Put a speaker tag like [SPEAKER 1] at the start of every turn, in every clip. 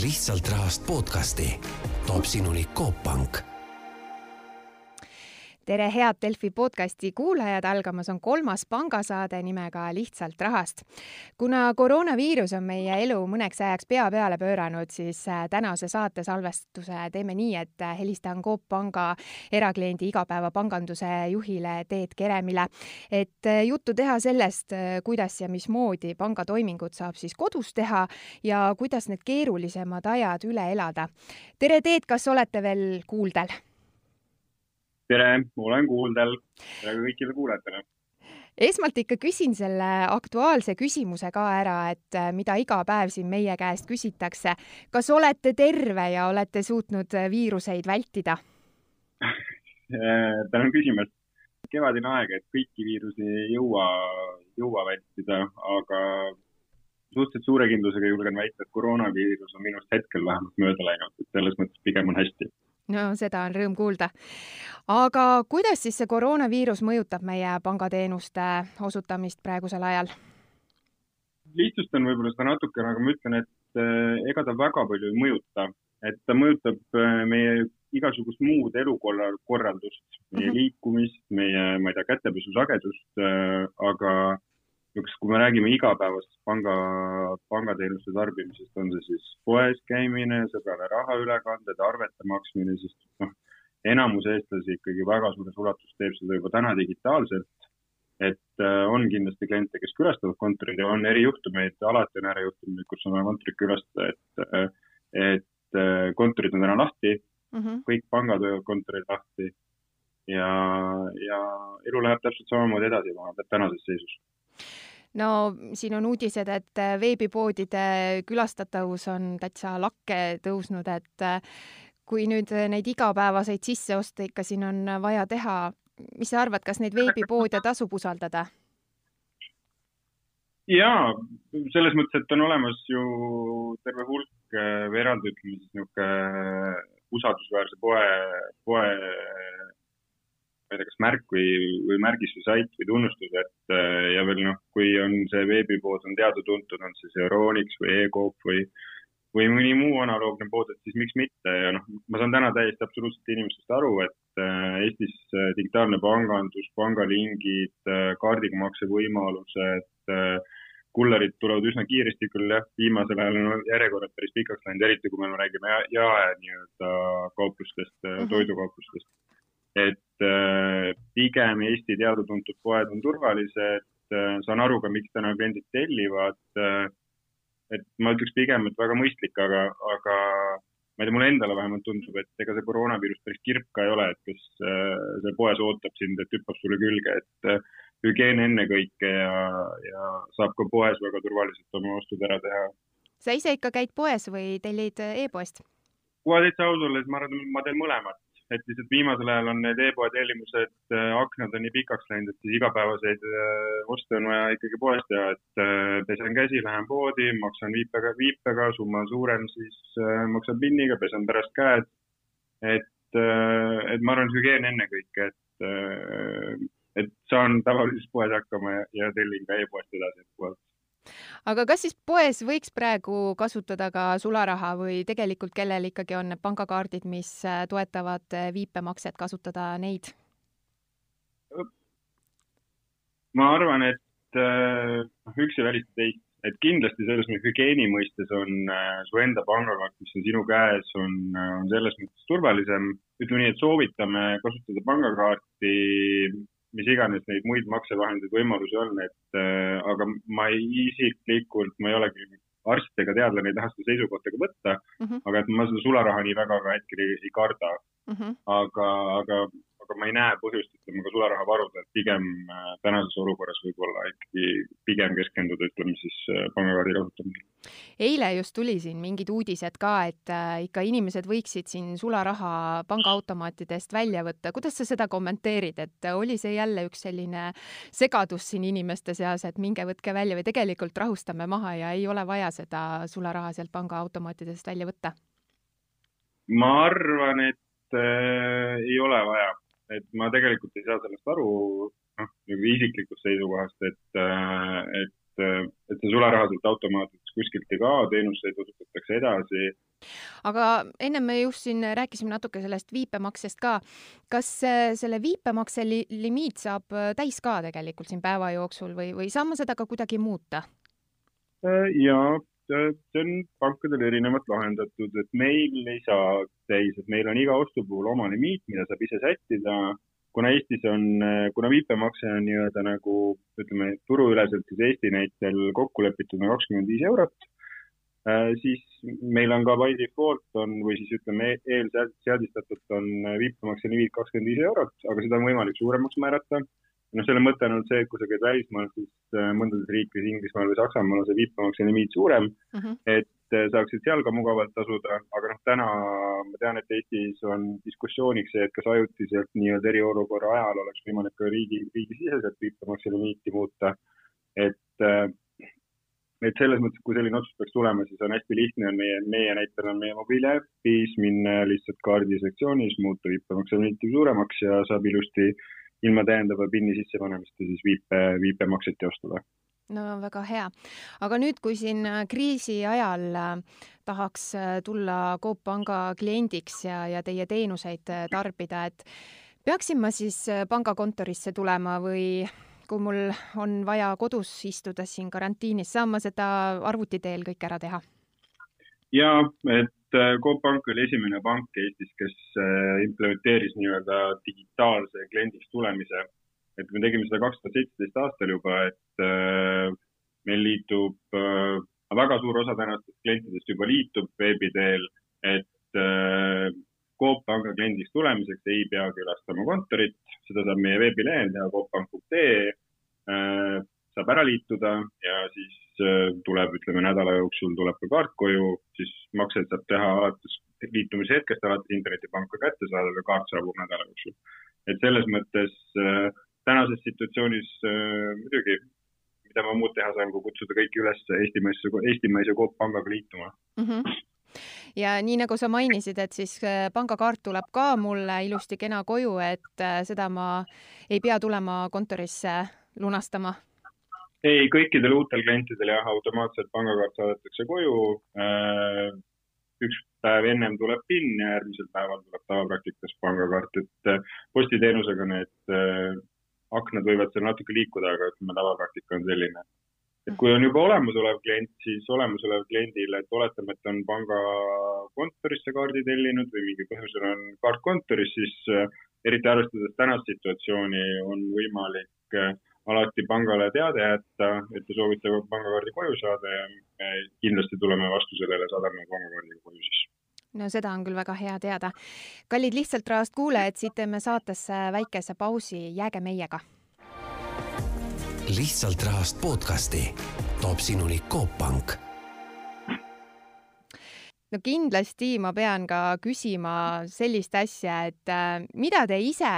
[SPEAKER 1] lihtsalt rahast podcasti. Toob sinuni Coop Pank
[SPEAKER 2] tere, head Delfi podcasti kuulajad, algamas on kolmas pangasaade nimega Lihtsalt rahast. kuna koroonaviirus on meie elu mõneks ajaks pea peale pööranud, siis äh, tänase saate salvestuse teeme nii, et äh, helistan Coop Panga erakliendi igapäevapanganduse juhile Teet Keremile, et äh, juttu teha sellest, kuidas ja mismoodi pangatoimingut saab siis kodus teha ja kuidas need keerulisemad ajad üle elada. tere, Teet, kas olete veel kuuldel?
[SPEAKER 3] Tere, olen kuuldel. tere kõikidele kuulajatele.
[SPEAKER 2] esmalt ikka küsin selle aktuaalse küsimuse ka ära, et äh, mida iga päev siin meie käest küsitakse. kas olete terve ja olete suutnud äh, viiruseid vältida
[SPEAKER 3] tänan küsimast. kevadine aeg, et kõiki viirusi ei jõua, jõua vältida, aga suhteliselt suure kindlusega julgen väita, et koroonaviirus on minust hetkel vähemalt mööda läinud, et selles mõttes pigem on hästi
[SPEAKER 2] no seda on rõõm kuulda. aga kuidas siis see koroonaviirus mõjutab meie pangateenuste osutamist praegusel ajal?
[SPEAKER 3] lihtsustan võib-olla seda natukene, aga ma ütlen, et eh, ega ta väga palju ei mõjuta, et ta mõjutab eh, meie igasugust muud elukorraldust, meie mm -hmm. liikumist, meie, ma ei tea, kätepesu sagedust, eh, aga niisugust, kui me räägime igapäevasest panga, pangateenuste tarbimisest, on see siis poes käimine, sõbrale rahaülekanded, arvete maksmine, sest noh, enamus eestlasi ikkagi väga suures ulatuses teeb seda juba täna digitaalselt. et äh, on kindlasti kliente, kes külastavad kontoreid ja on erijuhtumeid, alati on ärijuhtumeid, kus on vaja kontorit külastada, et äh,, et äh, kontorid on täna lahti mm, -hmm. kõik pangad võivad kontoreid lahti ja, ja elu läheb täpselt samamoodi edasi, ma arvan, tänases seisus
[SPEAKER 2] no siin on uudised, et äh, veebipoodide külastatavus on täitsa lakke tõusnud, et äh, kui nüüd neid igapäevaseid sisseoste ikka siin on vaja teha, mis sa arvad, kas neid veebipoode tasub usaldada?
[SPEAKER 3] jaa, selles mõttes, et on olemas ju terve hulk äh, eraldi ütleme siis niisugune usaldusväärse poe, poe ma ei tea, kas märk või, või märgis või sait või tunnustus, et äh, ja veel noh, kui on see veebipood on teada-tuntud, on see Euronix või e-Coop või, või mõni muu analoogne pood, et siis miks mitte ja noh, ma saan täna täiesti absoluutselt inimestest aru, et äh, Eestis äh, digitaalne pangandus, pangalingid, kaardiga makse võimalused, kullerid tulevad üsna kiiresti küll jah, viimasel ajal on järjekorrad päris pikaks läinud, eriti kui me räägime jae nii-öelda kauplustest mm, -hmm. toidukauplustest et äh, pigem Eesti teada-tuntud poed on turvalised, äh, saan aru ka, miks täna kliendid tellivad. Äh, et ma ütleks pigem, et väga mõistlik, aga, aga ma ei tea, mulle endale vähemalt tundub, et ega see koroonaviirus päris kirp ka ei ole, et kes seal poes ootab sind, et hüppab sulle külge, et hügieen ennekõike ja, ja saab ka poes väga turvaliselt oma ostud ära teha.
[SPEAKER 2] sa ise ikka käid poes või tellid e-poest?
[SPEAKER 3] kohe täitsa aus olles, ma arvan, ma teen mõlemat et lihtsalt viimasel ajal on need e-poe tellimused, äh, aknad on nii pikaks läinud, et igapäevaseid äh, oste on vaja ikkagi poest teha, et äh, pesen käsi, lähen poodi, maksan viipega, viipega, summa on suurem, siis maksan PIN-iga, pesen pärast käed. et, et ma arvan, hügieen ennekõike, et, et saan tavalises poes hakkama ja, ja tellin ka e-poest edasi, et poelt
[SPEAKER 2] aga kas siis poes võiks praegu kasutada ka sularaha või tegelikult kellel ikkagi on need pangakaardid, mis äh, toetavad äh, viipemakset, kasutada neid?
[SPEAKER 3] ma arvan, et äh, noh, üks ei välista teist, et kindlasti selles mõttes hügieeni mõistes on su enda pangakaart, mis on sinu käes, on, on selles mõttes turvalisem. ütleme nii, et soovitame kasutada pangakaarti mis iganes neid muid maksevahendeid, võimalusi on, et äh, aga ma ei, isiklikult, ma ei ole küll arst ega teadlane, ei taha seda seisukohta ka võtta mm, -hmm. aga et ma seda sularaha nii väga ka hetkel ei, ei karda mm. -hmm. aga, aga aga ma ei näe põhjust, ütleme ka sularaha varuda, et pigem äh, tänases olukorras võib-olla ikkagi pigem keskenduda, ütleme siis äh, pangakaardi kasutamisele.
[SPEAKER 2] eile just tuli siin mingid uudised ka, et äh, ikka inimesed võiksid siin sularaha pangaautomaatidest välja võtta. kuidas sa seda kommenteerid, et oli see jälle üks selline segadus siin inimeste seas, et minge võtke välja või tegelikult rahustame maha ja ei ole vaja seda sularaha sealt pangaautomaatidest välja võtta?
[SPEAKER 3] ma arvan, et äh, ei ole vaja et ma tegelikult ei saa sellest aru, noh, nagu isiklikust seisukohast, et, äh, et et see sularaha sealt automaatselt kuskilt ei kao, teenuseid osutatakse edasi.
[SPEAKER 2] aga ennem me just siin rääkisime natuke sellest viipemaksest ka. kas selle viipemakse li limiit saab täis ka tegelikult siin päeva jooksul või, või saan ma seda ka kuidagi muuta?
[SPEAKER 3] ja see on pankadel erinevalt lahendatud, et meil ei saa täis, et meil on iga ostu puhul oma limiit, mida saab ise sättida. Kuna Eestis on, kuna viipemakse on nii-öelda nagu ütleme, turuüleselt siis Eesti näitel kokku lepitud on kakskümmend viis eurot, äh, siis meil on ka by default on või siis ütleme eelseadistatult on viipemakse limiit kakskümmend viis eurot, aga seda on võimalik suuremaks määrata noh, selle mõte on olnud see, et kui sa käid välismaal, siis äh, mõndades riikides, Inglismaal või Saksamaal on see viipemakse limiit suurem mhm. -huh. et äh, saaksid seal ka mugavalt tasuda, aga noh, täna ma tean, et Eestis on diskussiooniks see, et kas ajutiselt nii-öelda eriolukorra ajal oleks võimalik ka riigi, riigisiseselt viipemakse limiiti muuta. et, äh, et selles mõttes, kui selline otsus peaks tulema, siis on hästi lihtne, on meie, meie näitel on meie mobiiliäpis minna lihtsalt kaardi sektsioonis, muuta viipemakse limiiti suuremaks ja saab ilusti äh, ilma täiendava PIN-i sissepanemist ja siis viipe, viipemakset teostada.
[SPEAKER 2] no väga hea, aga nüüd, kui siin äh, kriisi ajal äh, tahaks äh, tulla Coop Panga kliendiks ja, ja teie teenuseid tarbida, et peaksin ma siis pangakontorisse tulema või kui mul on vaja kodus istuda siin karantiinis, saan ma seda arvuti teel kõik ära teha?
[SPEAKER 3] ja, et Äh, Coop Pank oli esimene pank Eestis, kes äh, implementeeris nii-öelda digitaalse kliendiks tulemise. et me tegime seda kaks tuhat seitseteist aastal juba, et äh, meil liitub, väga suur osa tänastest klientidest juba liitub veebi teel, et Coop Panga kliendiks tulemiseks ei pea külastama kontorit, seda saab meie veebilehel teha cooppank.ee saab ära liituda ja siis äh, tuleb, ütleme nädala jooksul tuleb ka kaart koju, siis makseid saab teha alates liitumise hetkest alates internetipanka kättesaadav ja kaart saabub nädala jooksul. et selles mõttes äh, tänases situatsioonis äh, muidugi, mida ma muud teha saan, kui kutsuda kõiki üles eestimaise, eestimaise Coop pangaga liituma mm.
[SPEAKER 2] -hmm ja nii nagu sa mainisid, et siis pangakaart tuleb ka mulle ilusti kena koju, et seda ma ei pea tulema kontorisse lunastama
[SPEAKER 3] ei, kõikidel uutel klientidel jah, automaatselt pangakaart saadetakse koju. Äh, üks päev ennem tuleb PIN ja järgmisel päeval tuleb tavapraktikas pangakaart, et äh, postiteenusega need äh, aknad võivad seal natuke liikuda, aga ütleme, tavapraktika on selline. et kui on juba olemasolev klient, siis olemasolev kliendile, et oletame, et on pangakontorisse kaardi tellinud või mingil põhjusel on kaart kontoris, siis eriti arvestades tänast situatsiooni, on võimalik alati pangale teade jätta, et te soovite pangakaardi koju saada ja me kindlasti tuleme vastu sellele, saadame pangakaardiga koju siis
[SPEAKER 2] no seda on küll väga hea teada. kallid Lihtsalt Rahast kuulajad, siit teeme saatesse väikese pausi, jääge meiega.
[SPEAKER 1] lihtsalt Rahast podcasti toob sinuni Coop Pank
[SPEAKER 2] no kindlasti ma pean ka küsima sellist asja, et äh, mida te ise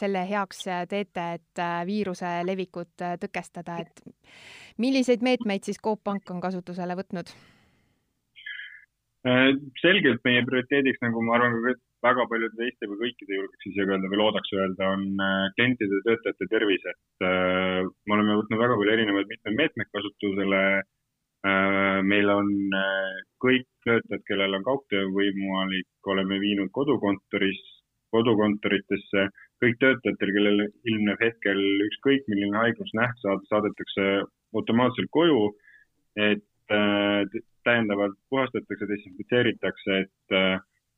[SPEAKER 2] selle heaks teete, et äh, viiruse levikut äh, tõkestada, et milliseid meetmeid siis Coop Pank on kasutusele võtnud?
[SPEAKER 3] selgelt meie prioriteediks, nagu ma arvan, väga paljude teiste või kõikide julgeks isegi öelda või loodaks öelda, on klientide ja töötajate tervis, et me oleme võtnud väga palju erinevaid mitmeid meetmeid kasutusele meil on kõik töötajad, kellel on kaugtöö võimalik, oleme viinud kodukontoris, kodukontoritesse, kõik töötajatel, kellel ilmneb hetkel ükskõik milline haigusnäht, saadetakse automaatselt koju, et äh, täiendavalt puhastatakse, desinfitseeritakse, et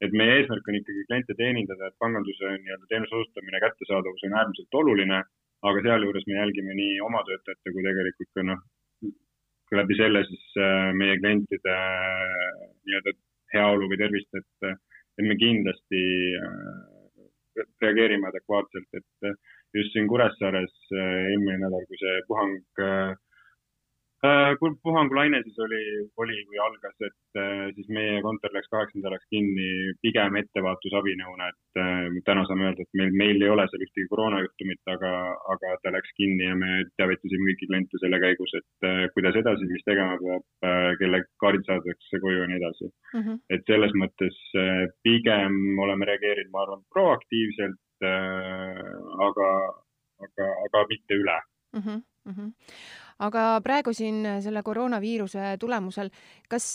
[SPEAKER 3] et meie eesmärk on ikkagi kliente teenindada, et panganduse nii-öelda teenuse osutamine, kättesaadavus on äärmiselt oluline, aga sealjuures me jälgime nii oma töötajate kui tegelikult ka noh, läbi selle siis äh, meie klientide äh, nii-öelda heaolu või tervist, et, et me kindlasti äh, reageerime adekvaatselt, et just siin Kuressaares eelmine nädal, kui see puhang Äh, puhangulaine siis oli, oli või algas, et äh, siis meie kontor läks kaheksandaks kinni pigem ettevaatusabinõuna, et äh, täna saame öelda, et meil, meil ei ole seal ühtegi koroonajuhtumit, aga, aga ta läks kinni ja me teavitasime kõiki kliente selle käigus, et kuidas edasi, mis tegema peab, kelle kaardid saadetakse koju ja nii edasi mm. -hmm. et selles mõttes pigem oleme reageerinud, ma arvan, proaktiivselt, aga, aga, aga mitte üle
[SPEAKER 2] mm. -hmm. Mm -hmm aga praegu siin selle koroonaviiruse tulemusel, kas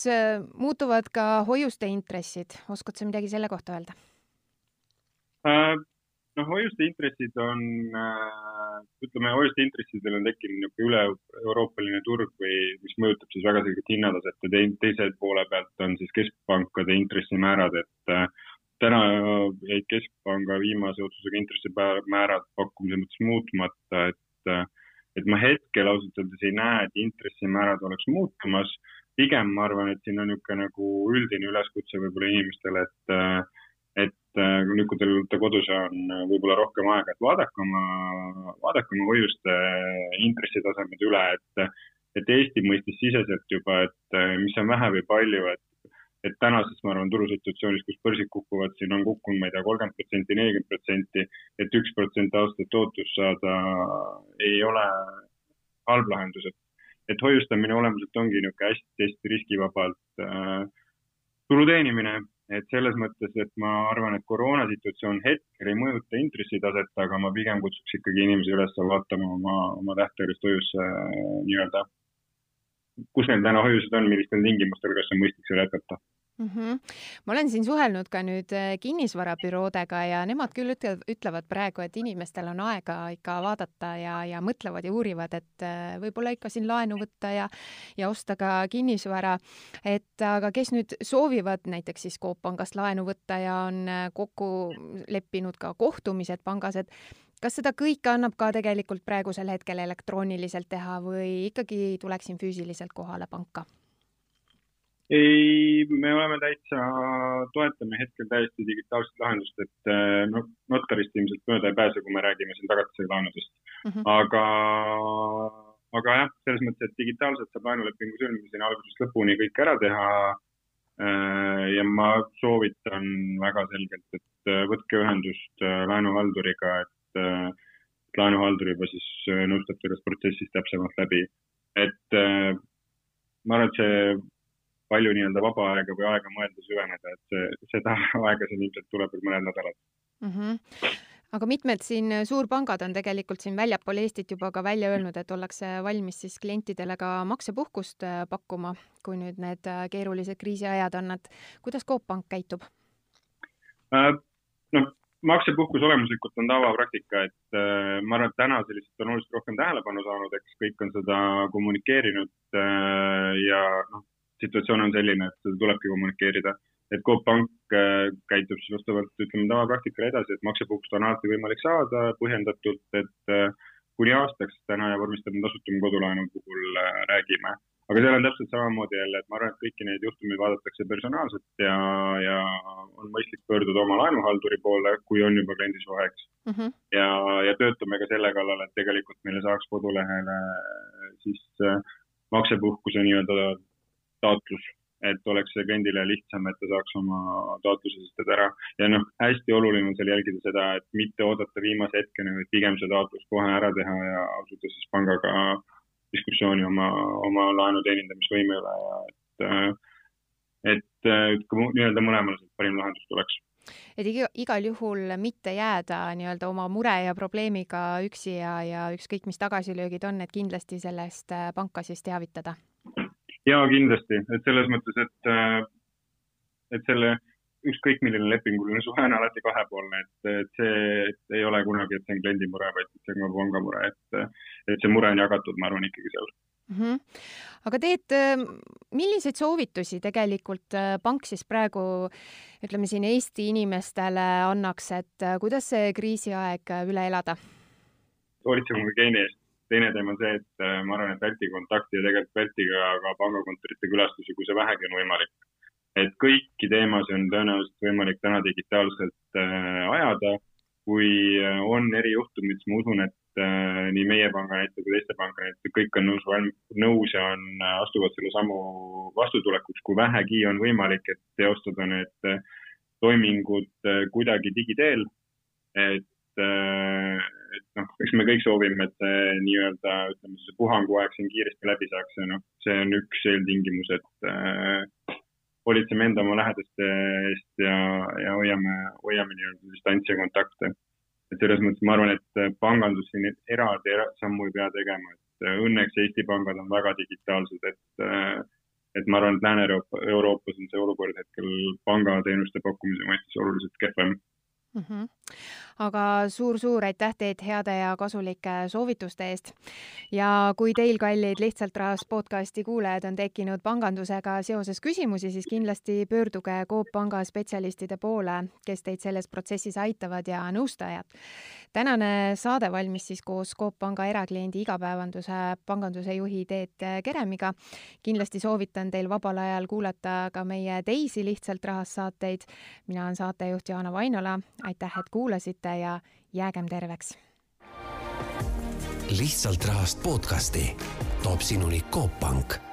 [SPEAKER 2] muutuvad ka hoiuste intressid, oskad sa midagi selle kohta öelda
[SPEAKER 3] äh,? noh, hoiuste intressid on äh,, ütleme, hoiuste intressidel on tekkinud niisugune üle-euroopaline turg või mis mõjutab siis väga selgelt hinnataset ja teise poole pealt on siis keskpankade intressimäärad, et äh, täna jäid Keskpanga viimase otsusega intressimäärad pakkumise mõttes muutmata, et äh, et ma hetkel ausalt öeldes ei näe, et intressimäärad oleks muutumas. pigem ma arvan, et siin on niisugune nagu üldine üleskutse võib-olla inimestele, et äh, et äh, nüüd, kui teil olete kodus on äh, võib-olla rohkem aega, et vaadake oma, vaadake oma hoiuste intressitasemed üle, et, et Eesti mõistis siseselt juba, et äh, mis on vähe või palju, et et tänases, ma arvan, turusituatsioonis, kus börsid kukuvad, siin on kukkunud, ma ei tea, kolmkümmend protsenti, nelikümmend protsenti, et üks protsent aastat tootlust saada ei ole halb lahendus, et, et hoiustamine olemuselt ongi niisugune hästi-hästi riskivabalt äh, tulu teenimine. Et selles mõttes, et ma arvan, et koroonasituatsioon hetkel ei mõjuta intressitaset, aga ma pigem kutsuks ikkagi inimesi üles vaatama oma, oma tähtajalist hoiusse nii-öelda, kus neil täna hoiused on, millistel tingimustel, kas on mõistlik seal jätkata
[SPEAKER 2] mm. -hmm. ma olen siin suhelnud ka nüüd äh, kinnisvarabüroodega ja nemad küll ütlevad praegu, et inimestel on aega ikka vaadata ja, ja mõtlevad ja uurivad, et äh, võib-olla ikka siin laenu võtta ja, ja osta ka kinnisvara. et aga kes nüüd soovivad näiteks siis Coop pangast laenu võtta ja on äh, kokku leppinud ka kohtumised pangas, et kas seda kõike annab ka tegelikult praegusel hetkel elektrooniliselt teha või ikkagi tuleksin füüsiliselt kohale panka?
[SPEAKER 3] ei, me oleme täitsa, toetame hetkel täiesti digitaalset lahendust, et noh, notarist ilmselt mööda ei pääse, kui me räägime siin tagatisega laenudest mm. -hmm. aga, aga jah, selles mõttes, et digitaalselt saab laenulepingu sõlmimiseni algusest lõpuni kõik ära teha. Äh, ja ma soovitan väga selgelt, et äh, võtke ühendust laenuhalduriga, et laenuhaldur juba siis nõustab sellest protsessist täpsemalt läbi. et ma arvan, et see palju nii-öelda vaba aega või aega mõelda, süveneda, et see, seda aega siin ilmselt tuleb veel mõned nädalad
[SPEAKER 2] mm. -hmm aga mitmed siin suurpangad on tegelikult siin väljapool Eestit juba ka välja öelnud, et ollakse valmis siis klientidele ka maksepuhkust äh, pakkuma, kui nüüd need äh, keerulised kriisiajad on, et kuidas Coop Pank käitub
[SPEAKER 3] äh,? noh, maksepuhkus olemuslikult on tavapraktika, et äh, ma arvan, et täna lihtsalt on oluliselt rohkem tähelepanu saanud, eks kõik on seda kommunikeerinud äh, ja noh, situatsioon on selline, et seda tulebki kommunikeerida. et Coop Pank äh, käitub siis vastavalt, ütleme, tavapraktikale edasi, et maksepuhkust on alati võimalik saada põhjendatult, et äh, kuni aastaks täna ja vormistame tasuta kodulaenu puhul äh, räägime. Aga seal on täpselt samamoodi jälle, et ma arvan, et kõiki neid juhtumeid vaadatakse personaalselt ja, ja on mõistlik pöörduda oma laenuhalduri poole, kui on juba kliendisuhe, eks mm. -hmm. ja, ja töötame ka selle kallal, et tegelikult meile saaks kodulehele siis maksepuhkuse nii-öelda taotlus, et oleks kliendile lihtsam, et ta saaks oma taotluse esitada ära. ja noh, hästi oluline on seal jälgida seda, et mitte oodata viimase hetkeni, vaid pigem see taotlus kohe ära teha ja asuda siis pangaga diskussiooni oma, oma laenu teenindamisvõime üle ja et, et, et ka nii-öelda mõlemale parim lahendus tuleks.
[SPEAKER 2] Et iga, igal juhul mitte jääda nii-öelda oma mure ja probleemiga üksi ja, ja ükskõik, mis tagasilöögid on, et kindlasti sellest panka siis teavitada.
[SPEAKER 3] Ja kindlasti, et selles mõttes, et, äh, et selle ükskõik milline lepinguline suhe on alati kahepoolne, et, et see et ei ole kunagi, et see on kliendi mure, vaid see on ka panga mure, et, et see mure on jagatud, ma arvan, ikkagi seal mm.
[SPEAKER 2] -hmm. aga Teet, äh, milliseid soovitusi tegelikult äh, pank siis praegu ütleme siin Eesti inimestele annaks, et kuidas see kriisiaeg üle elada?
[SPEAKER 3] hoolitsema hügieeni eest teine teema on see, et äh, ma arvan, et vältige kontakti ja tegelikult vältige ka pangakontorite külastusi, kui see vähegi on võimalik. Et kõiki teemasid on tõenäoliselt võimalik täna digitaalselt äh, ajada. kui äh, on erijuhtumid, siis ma usun, et nii meie panga näitel kui teiste panga näitel kõik on nõus, nõus ja on, astuvad selle sammu vastutulekuks, kui vähegi on võimalik, et teostada need toimingud kuidagi digiteel. et et noh, eks me kõik soovime, et see nii-öelda ütleme siis puhanguaeg siin kiiresti läbi saaks ja noh, see on üks eeltingimus, et äh, hoolitseme enda oma lähedaste eest ja, ja hoiame, hoiame nii-öelda distantsi ja kontakte. et selles mõttes ma arvan, et pangandus siin eraldi sammu ei pea tegema, et õnneks Eesti pangad on väga digitaalsed, et, et ma arvan, et Lääne-Euroopa, Euroopas on see olukord hetkel pangateenuste pakkumise mõttes oluliselt kehvem
[SPEAKER 2] mm. -hmm. Aga suur-suur aitäh teid heade ja kasulike soovituste eest. ja kui teil, kallid Lihtsalt Rahast podcasti kuulajad, on tekkinud pangandusega seoses küsimusi, siis kindlasti pöörduge Coop Panga spetsialistide poole, kes teid selles protsessis aitavad ja nõustajad. tänane saade valmis siis koos Coop Panga erakliendi igapäevanduse panganduse juhi Teet Keremiga. kindlasti soovitan teil vabal ajal kuulata ka meie teisi Lihtsalt Rahast saateid. mina olen saatejuht Jaana Vainola aitäh, et kuulasite ja jäägem terveks.
[SPEAKER 1] lihtsalt rahast podcasti toob sinuni Coop Pank